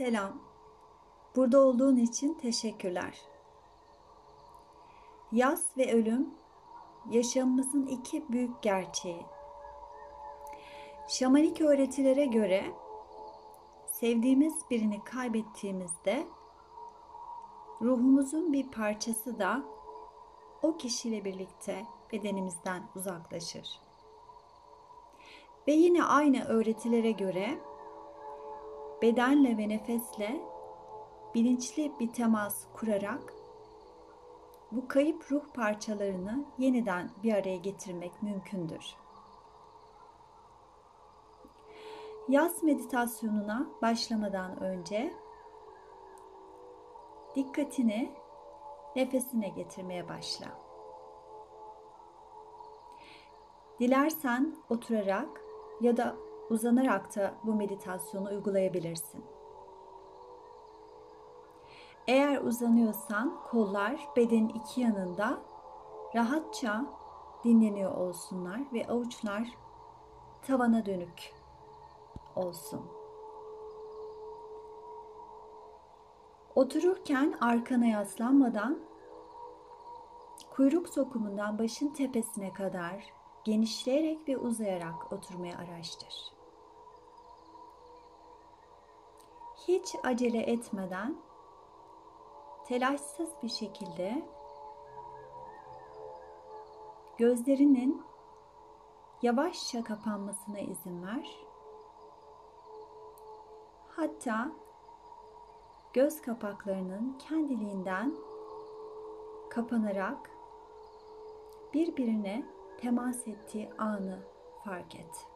Selam. Burada olduğun için teşekkürler. Yaz ve ölüm yaşamımızın iki büyük gerçeği. Şamanik öğretilere göre sevdiğimiz birini kaybettiğimizde ruhumuzun bir parçası da o kişiyle birlikte bedenimizden uzaklaşır. Ve yine aynı öğretilere göre bedenle ve nefesle bilinçli bir temas kurarak bu kayıp ruh parçalarını yeniden bir araya getirmek mümkündür. Yaz meditasyonuna başlamadan önce dikkatini nefesine getirmeye başla. Dilersen oturarak ya da uzanarak da bu meditasyonu uygulayabilirsin. Eğer uzanıyorsan kollar bedenin iki yanında rahatça dinleniyor olsunlar ve avuçlar tavana dönük olsun. Otururken arkana yaslanmadan kuyruk sokumundan başın tepesine kadar genişleyerek ve uzayarak oturmaya araştır. Hiç acele etmeden telaşsız bir şekilde gözlerinin yavaşça kapanmasına izin ver. Hatta göz kapaklarının kendiliğinden kapanarak birbirine temas ettiği anı fark et.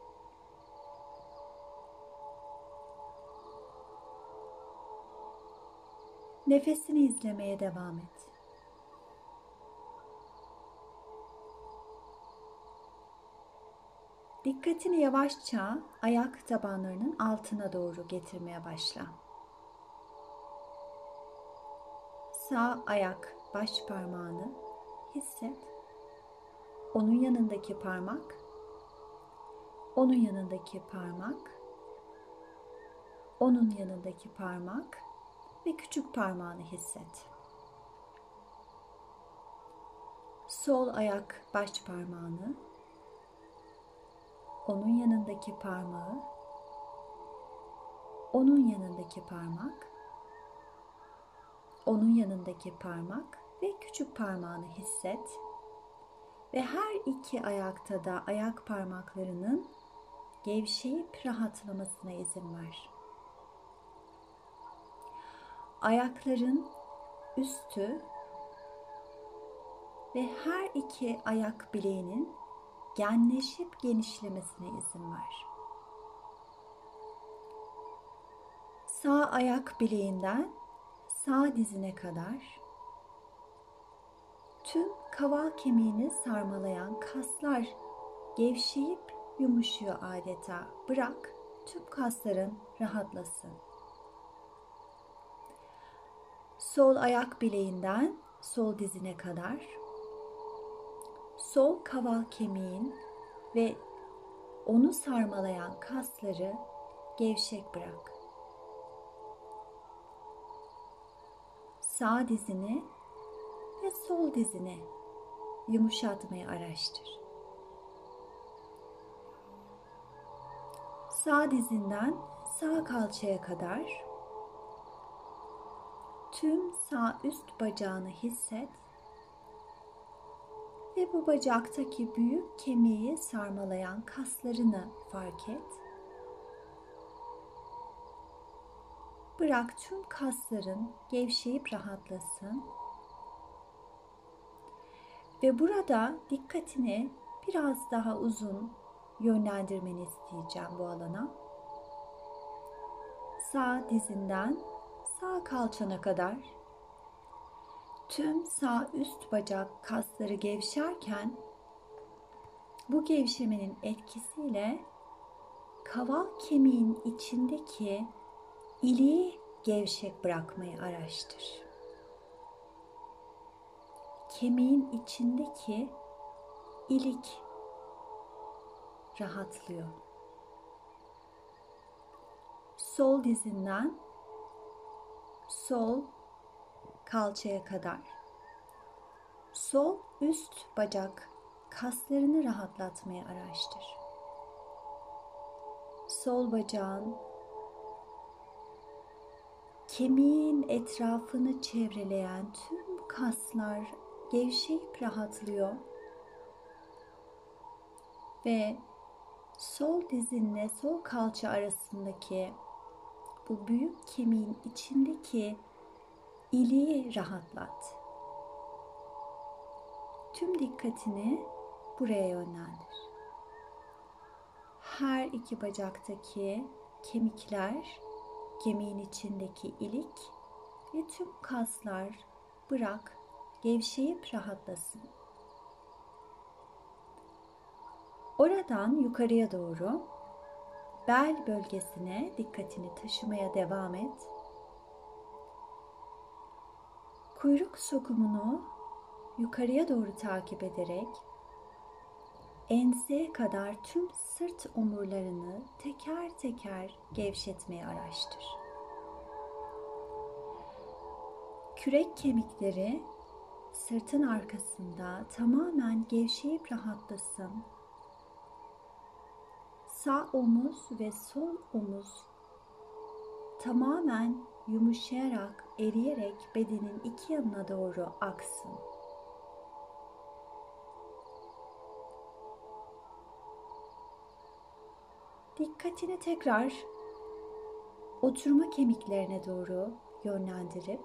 Nefesini izlemeye devam et. Dikkatini yavaşça ayak tabanlarının altına doğru getirmeye başla. Sağ ayak baş parmağını hisset. Onun yanındaki parmak, onun yanındaki parmak, onun yanındaki parmak ve küçük parmağını hisset. Sol ayak baş parmağını, onun yanındaki parmağı, onun yanındaki parmak, onun yanındaki parmak ve küçük parmağını hisset. Ve her iki ayakta da ayak parmaklarının gevşeyip rahatlamasına izin ver ayakların üstü ve her iki ayak bileğinin genleşip genişlemesine izin ver. Sağ ayak bileğinden sağ dizine kadar tüm kaval kemiğini sarmalayan kaslar gevşeyip yumuşuyor adeta. Bırak tüm kasların rahatlasın. Sol ayak bileğinden sol dizine kadar sol kaval kemiğin ve onu sarmalayan kasları gevşek bırak. Sağ dizini ve sol dizini yumuşatmayı araştır. Sağ dizinden sağ kalçaya kadar tüm sağ üst bacağını hisset ve bu bacaktaki büyük kemiği sarmalayan kaslarını fark et. Bırak tüm kasların gevşeyip rahatlasın. Ve burada dikkatini biraz daha uzun yönlendirmeni isteyeceğim bu alana. Sağ dizinden sağ kalçana kadar tüm sağ üst bacak kasları gevşerken bu gevşemenin etkisiyle kaval kemiğin içindeki iliği gevşek bırakmayı araştır. Kemiğin içindeki ilik rahatlıyor. Sol dizinden sol kalçaya kadar. Sol üst bacak kaslarını rahatlatmaya araştır. Sol bacağın kemiğin etrafını çevreleyen tüm kaslar gevşeyip rahatlıyor ve sol dizinle sol kalça arasındaki bu büyük kemiğin içindeki iliği rahatlat. Tüm dikkatini buraya yönlendir. Her iki bacaktaki kemikler, kemiğin içindeki ilik ve tüm kaslar bırak gevşeyip rahatlasın. Oradan yukarıya doğru bel bölgesine dikkatini taşımaya devam et. Kuyruk sokumunu yukarıya doğru takip ederek enseye kadar tüm sırt omurlarını teker teker gevşetmeye araştır. Kürek kemikleri sırtın arkasında tamamen gevşeyip rahatlasın sağ omuz ve sol omuz tamamen yumuşayarak, eriyerek bedenin iki yanına doğru aksın. Dikkatini tekrar oturma kemiklerine doğru yönlendirip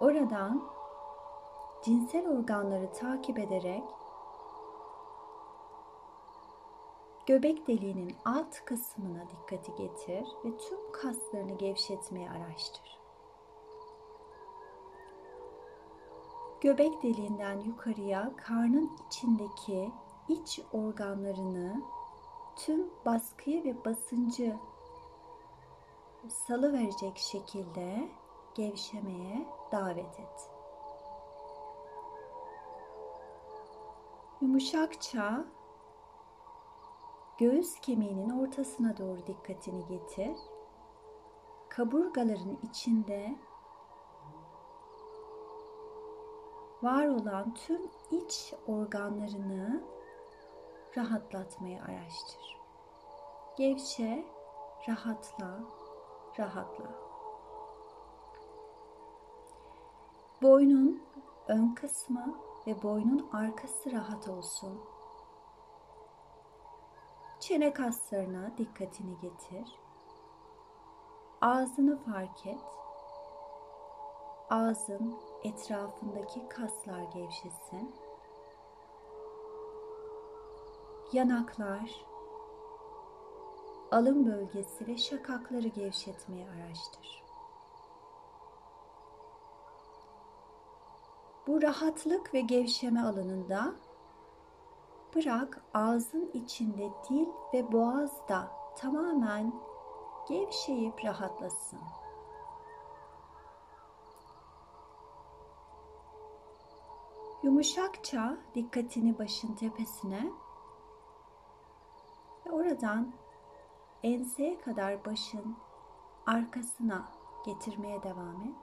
oradan cinsel organları takip ederek Göbek deliğinin alt kısmına dikkati getir ve tüm kaslarını gevşetmeye araştır. Göbek deliğinden yukarıya karnın içindeki iç organlarını tüm baskıyı ve basıncı salı verecek şekilde gevşemeye davet et. Yumuşakça Göğüs kemiğinin ortasına doğru dikkatini getir. Kaburgaların içinde var olan tüm iç organlarını rahatlatmayı araştır. Gevşe, rahatla, rahatla. Boynun ön kısmı ve boynun arkası rahat olsun. Çene kaslarına dikkatini getir. Ağzını fark et. Ağzın etrafındaki kaslar gevşesin. Yanaklar, alın bölgesi ve şakakları gevşetmeye araştır. Bu rahatlık ve gevşeme alanında Bırak ağzın içinde dil ve boğaz da tamamen gevşeyip rahatlasın. Yumuşakça dikkatini başın tepesine ve oradan enseye kadar başın arkasına getirmeye devam et.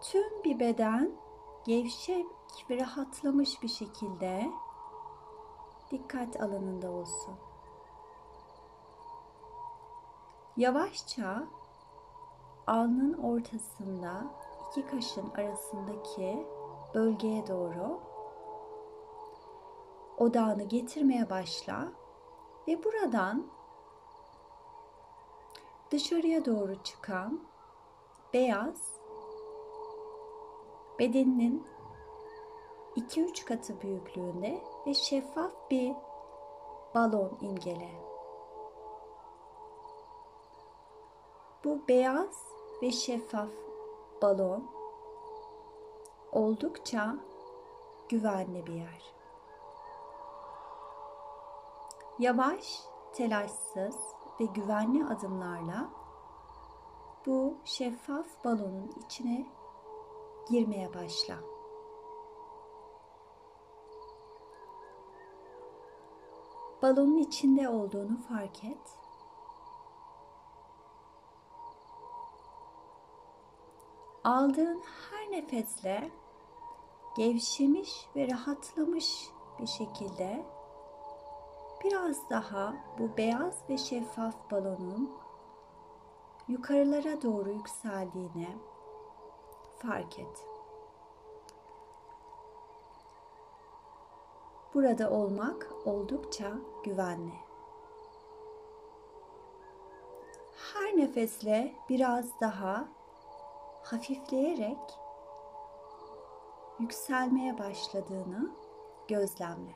Tüm bir beden gevşek ve rahatlamış bir şekilde dikkat alanında olsun. Yavaşça alnın ortasında iki kaşın arasındaki bölgeye doğru odağını getirmeye başla ve buradan dışarıya doğru çıkan beyaz bedeninin 2-3 katı büyüklüğünde ve şeffaf bir balon imgele. Bu beyaz ve şeffaf balon oldukça güvenli bir yer. Yavaş, telaşsız ve güvenli adımlarla bu şeffaf balonun içine girmeye başla. balonun içinde olduğunu fark et. Aldığın her nefesle gevşemiş ve rahatlamış bir şekilde biraz daha bu beyaz ve şeffaf balonun yukarılara doğru yükseldiğini fark et. Burada olmak oldukça güvenli. Her nefesle biraz daha hafifleyerek yükselmeye başladığını gözlemle.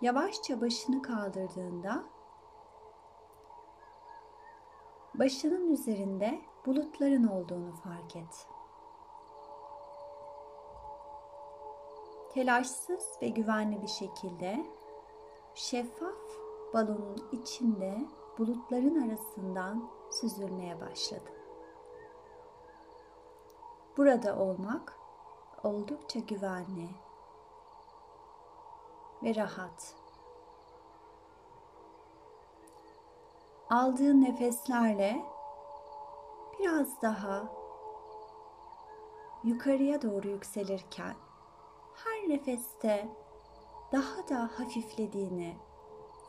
Yavaşça başını kaldırdığında başının üzerinde bulutların olduğunu fark et. Telaşsız ve güvenli bir şekilde şeffaf balonun içinde bulutların arasından süzülmeye başladı. Burada olmak oldukça güvenli ve rahat. Aldığın nefeslerle biraz daha yukarıya doğru yükselirken her nefeste daha da hafiflediğini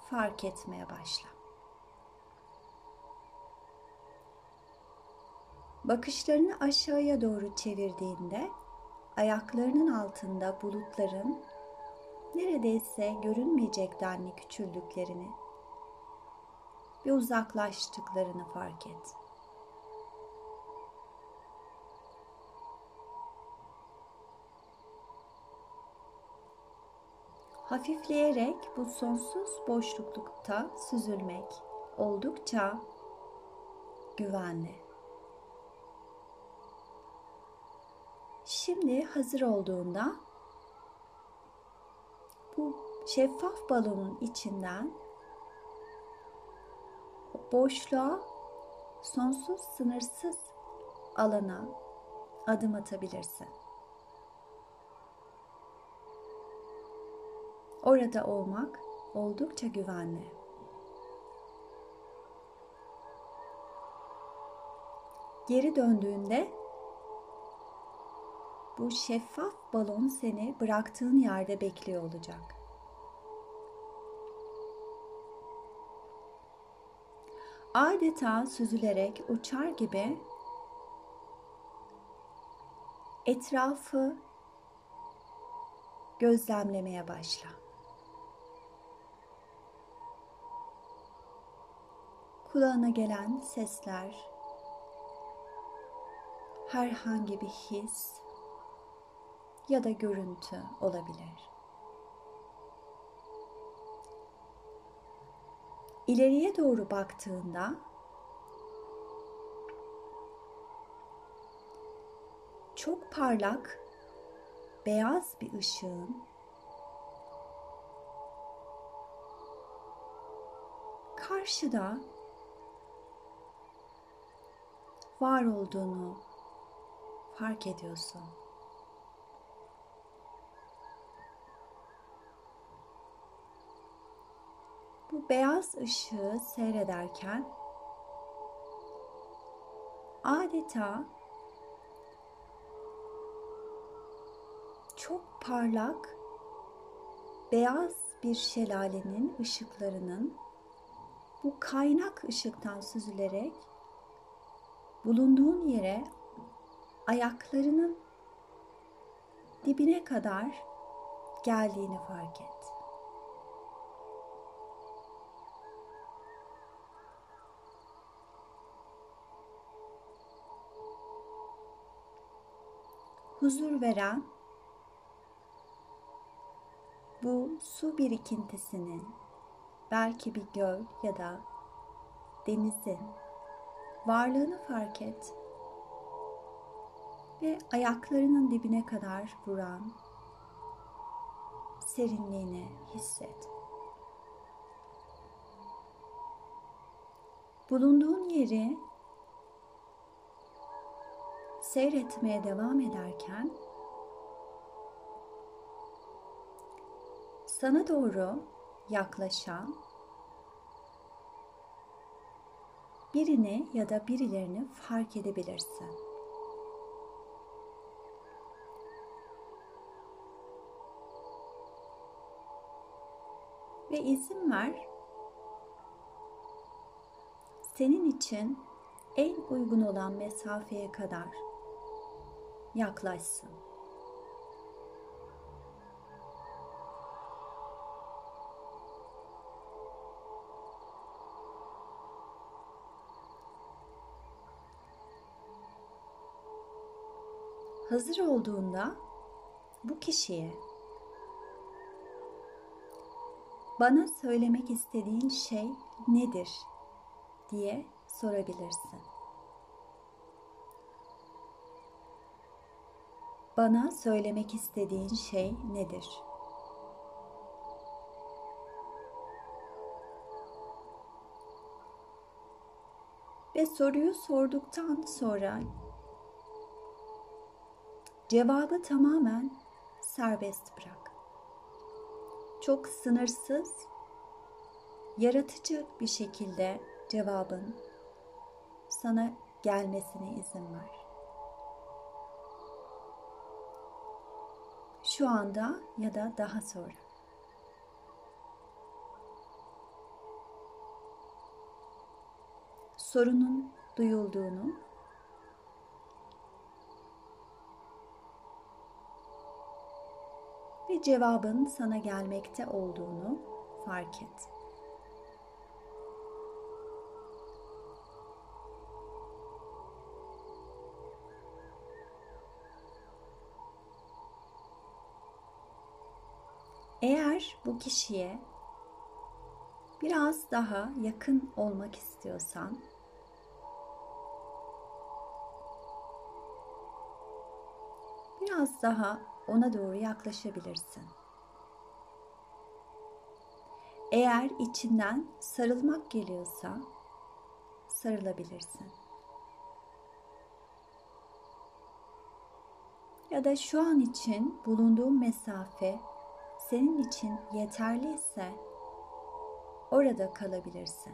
fark etmeye başla. Bakışlarını aşağıya doğru çevirdiğinde ayaklarının altında bulutların neredeyse görünmeyecek denli küçüldüklerini ve uzaklaştıklarını fark et. Hafifleyerek bu sonsuz boşluklukta süzülmek oldukça güvenli. Şimdi hazır olduğunda bu şeffaf balonun içinden boşluğa, sonsuz sınırsız alana adım atabilirsin. Orada olmak oldukça güvenli. Geri döndüğünde bu şeffaf balon seni bıraktığın yerde bekliyor olacak. Adeta süzülerek uçar gibi etrafı gözlemlemeye başla. Kulağına gelen sesler, herhangi bir his ya da görüntü olabilir. İleriye doğru baktığında çok parlak beyaz bir ışığın karşıda var olduğunu fark ediyorsun. Bu beyaz ışığı seyrederken adeta çok parlak beyaz bir şelalenin ışıklarının bu kaynak ışıktan süzülerek bulunduğun yere ayaklarının dibine kadar geldiğini fark et. Huzur veren bu su birikintisinin belki bir göl ya da denizin varlığını fark et ve ayaklarının dibine kadar vuran serinliğini hisset. Bulunduğun yeri seyretmeye devam ederken sana doğru yaklaşan birini ya da birilerini fark edebilirsin. Ve izin ver senin için en uygun olan mesafeye kadar yaklaşsın. Hazır olduğunda bu kişiye bana söylemek istediğin şey nedir diye sorabilirsin. Bana söylemek istediğin şey nedir? Ve soruyu sorduktan sonra cevabı tamamen serbest bırak. Çok sınırsız, yaratıcı bir şekilde cevabın sana gelmesine izin ver. Şu anda ya da daha sonra. Sorunun duyulduğunu ve cevabın sana gelmekte olduğunu fark et. Eğer bu kişiye biraz daha yakın olmak istiyorsan biraz daha ona doğru yaklaşabilirsin. Eğer içinden sarılmak geliyorsa sarılabilirsin. Ya da şu an için bulunduğun mesafe senin için yeterliyse orada kalabilirsin.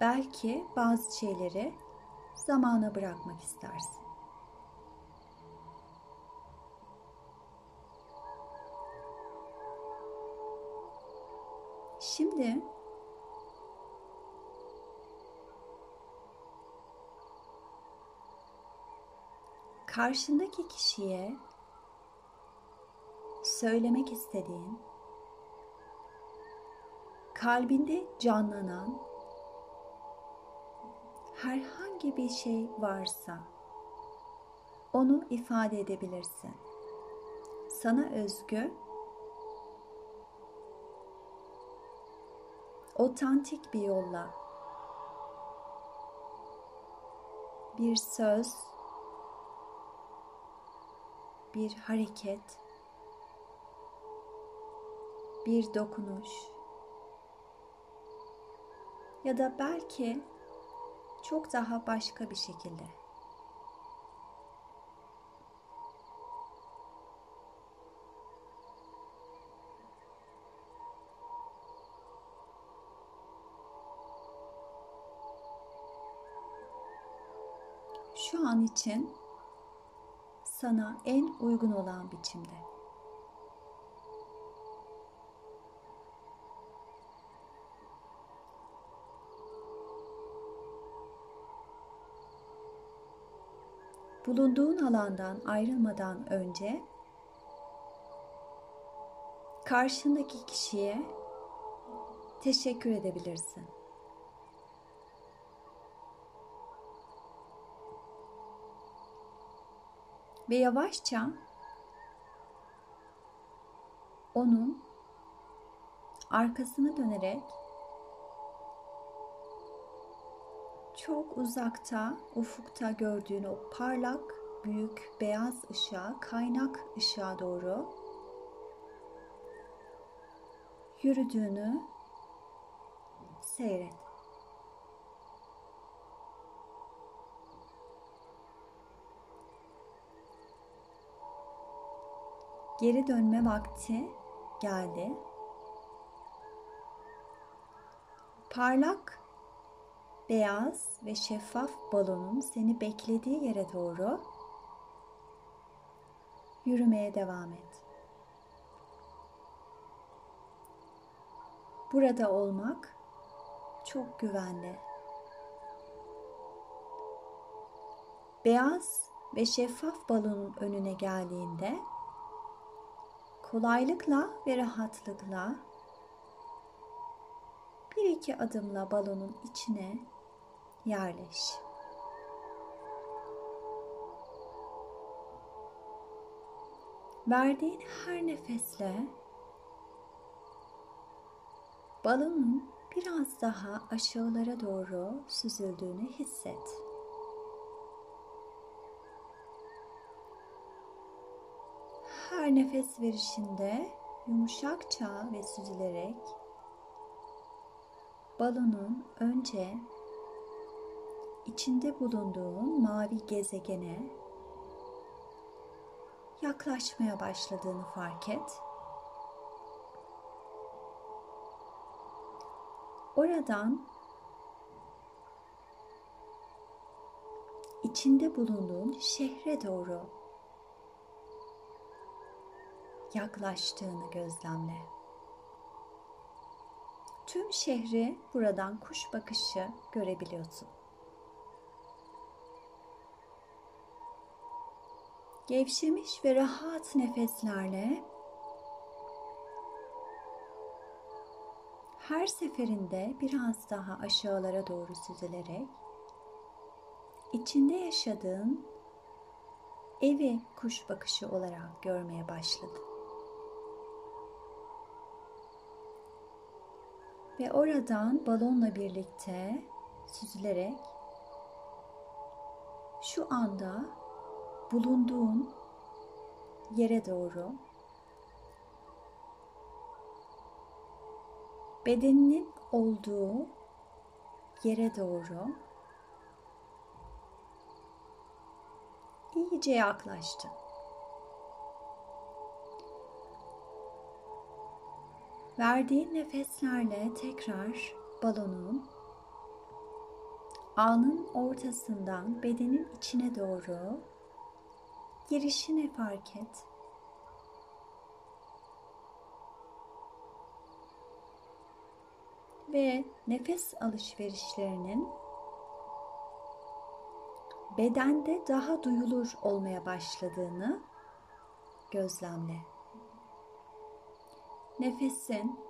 Belki bazı şeyleri zamana bırakmak istersin. Şimdi karşındaki kişiye söylemek istediğin, kalbinde canlanan herhangi bir şey varsa onu ifade edebilirsin. Sana özgü otantik bir yolla bir söz bir hareket, bir dokunuş ya da belki çok daha başka bir şekilde. Şu an için sana en uygun olan biçimde. Bulunduğun alandan ayrılmadan önce karşındaki kişiye teşekkür edebilirsin. Ve yavaşça onun arkasını dönerek çok uzakta ufukta gördüğün o parlak büyük beyaz ışığa, kaynak ışığa doğru yürüdüğünü seyret. Geri dönme vakti geldi. Parlak, beyaz ve şeffaf balonun seni beklediği yere doğru yürümeye devam et. Burada olmak çok güvenli. Beyaz ve şeffaf balonun önüne geldiğinde kolaylıkla ve rahatlıkla bir iki adımla balonun içine yerleş. Verdiğin her nefesle balonun biraz daha aşağılara doğru süzüldüğünü hisset. Her nefes verişinde yumuşakça ve süzülerek balonun önce içinde bulunduğun mavi gezegene yaklaşmaya başladığını fark et. Oradan içinde bulunduğun şehre doğru yaklaştığını gözlemle. Tüm şehri buradan kuş bakışı görebiliyorsun. Gevşemiş ve rahat nefeslerle her seferinde biraz daha aşağılara doğru süzülerek içinde yaşadığın evi kuş bakışı olarak görmeye başladın. Ve oradan balonla birlikte süzülerek şu anda bulunduğun yere doğru bedeninin olduğu yere doğru iyice yaklaştın. Verdiğin nefeslerle tekrar balonun anın ortasından bedenin içine doğru girişini fark et. Ve nefes alışverişlerinin bedende daha duyulur olmaya başladığını gözlemle. Nefesin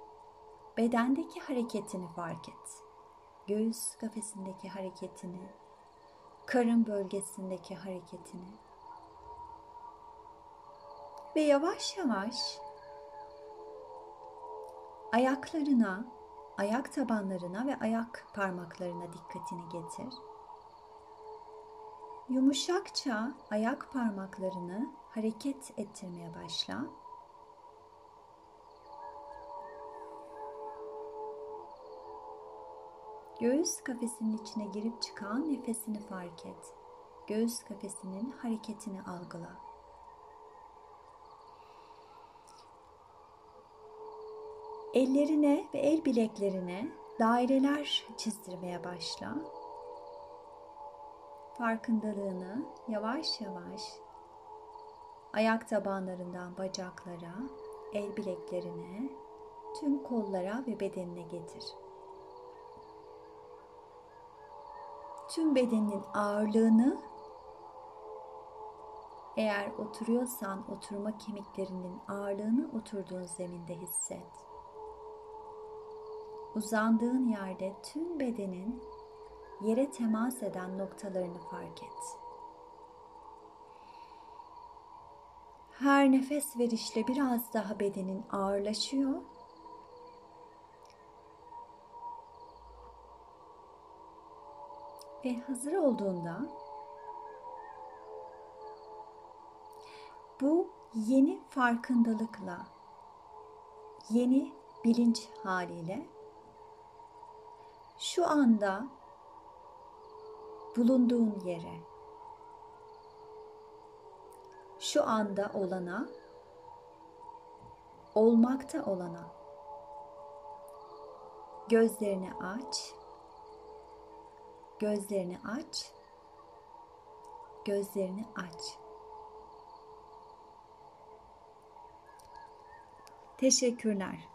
bedendeki hareketini fark et. Göğüs kafesindeki hareketini, karın bölgesindeki hareketini. Ve yavaş yavaş ayaklarına, ayak tabanlarına ve ayak parmaklarına dikkatini getir. Yumuşakça ayak parmaklarını hareket ettirmeye başla. Göğüs kafesinin içine girip çıkan nefesini fark et. Göğüs kafesinin hareketini algıla. Ellerine ve el bileklerine daireler çizdirmeye başla. Farkındalığını yavaş yavaş ayak tabanlarından bacaklara, el bileklerine, tüm kollara ve bedenine getir. Tüm bedenin ağırlığını eğer oturuyorsan oturma kemiklerinin ağırlığını oturduğun zeminde hisset. Uzandığın yerde tüm bedenin yere temas eden noktalarını fark et. Her nefes verişle biraz daha bedenin ağırlaşıyor. Ve hazır olduğunda bu yeni farkındalıkla, yeni bilinç haliyle şu anda bulunduğun yere şu anda olana olmakta olana. Gözlerini aç. Gözlerini aç. Gözlerini aç. Teşekkürler.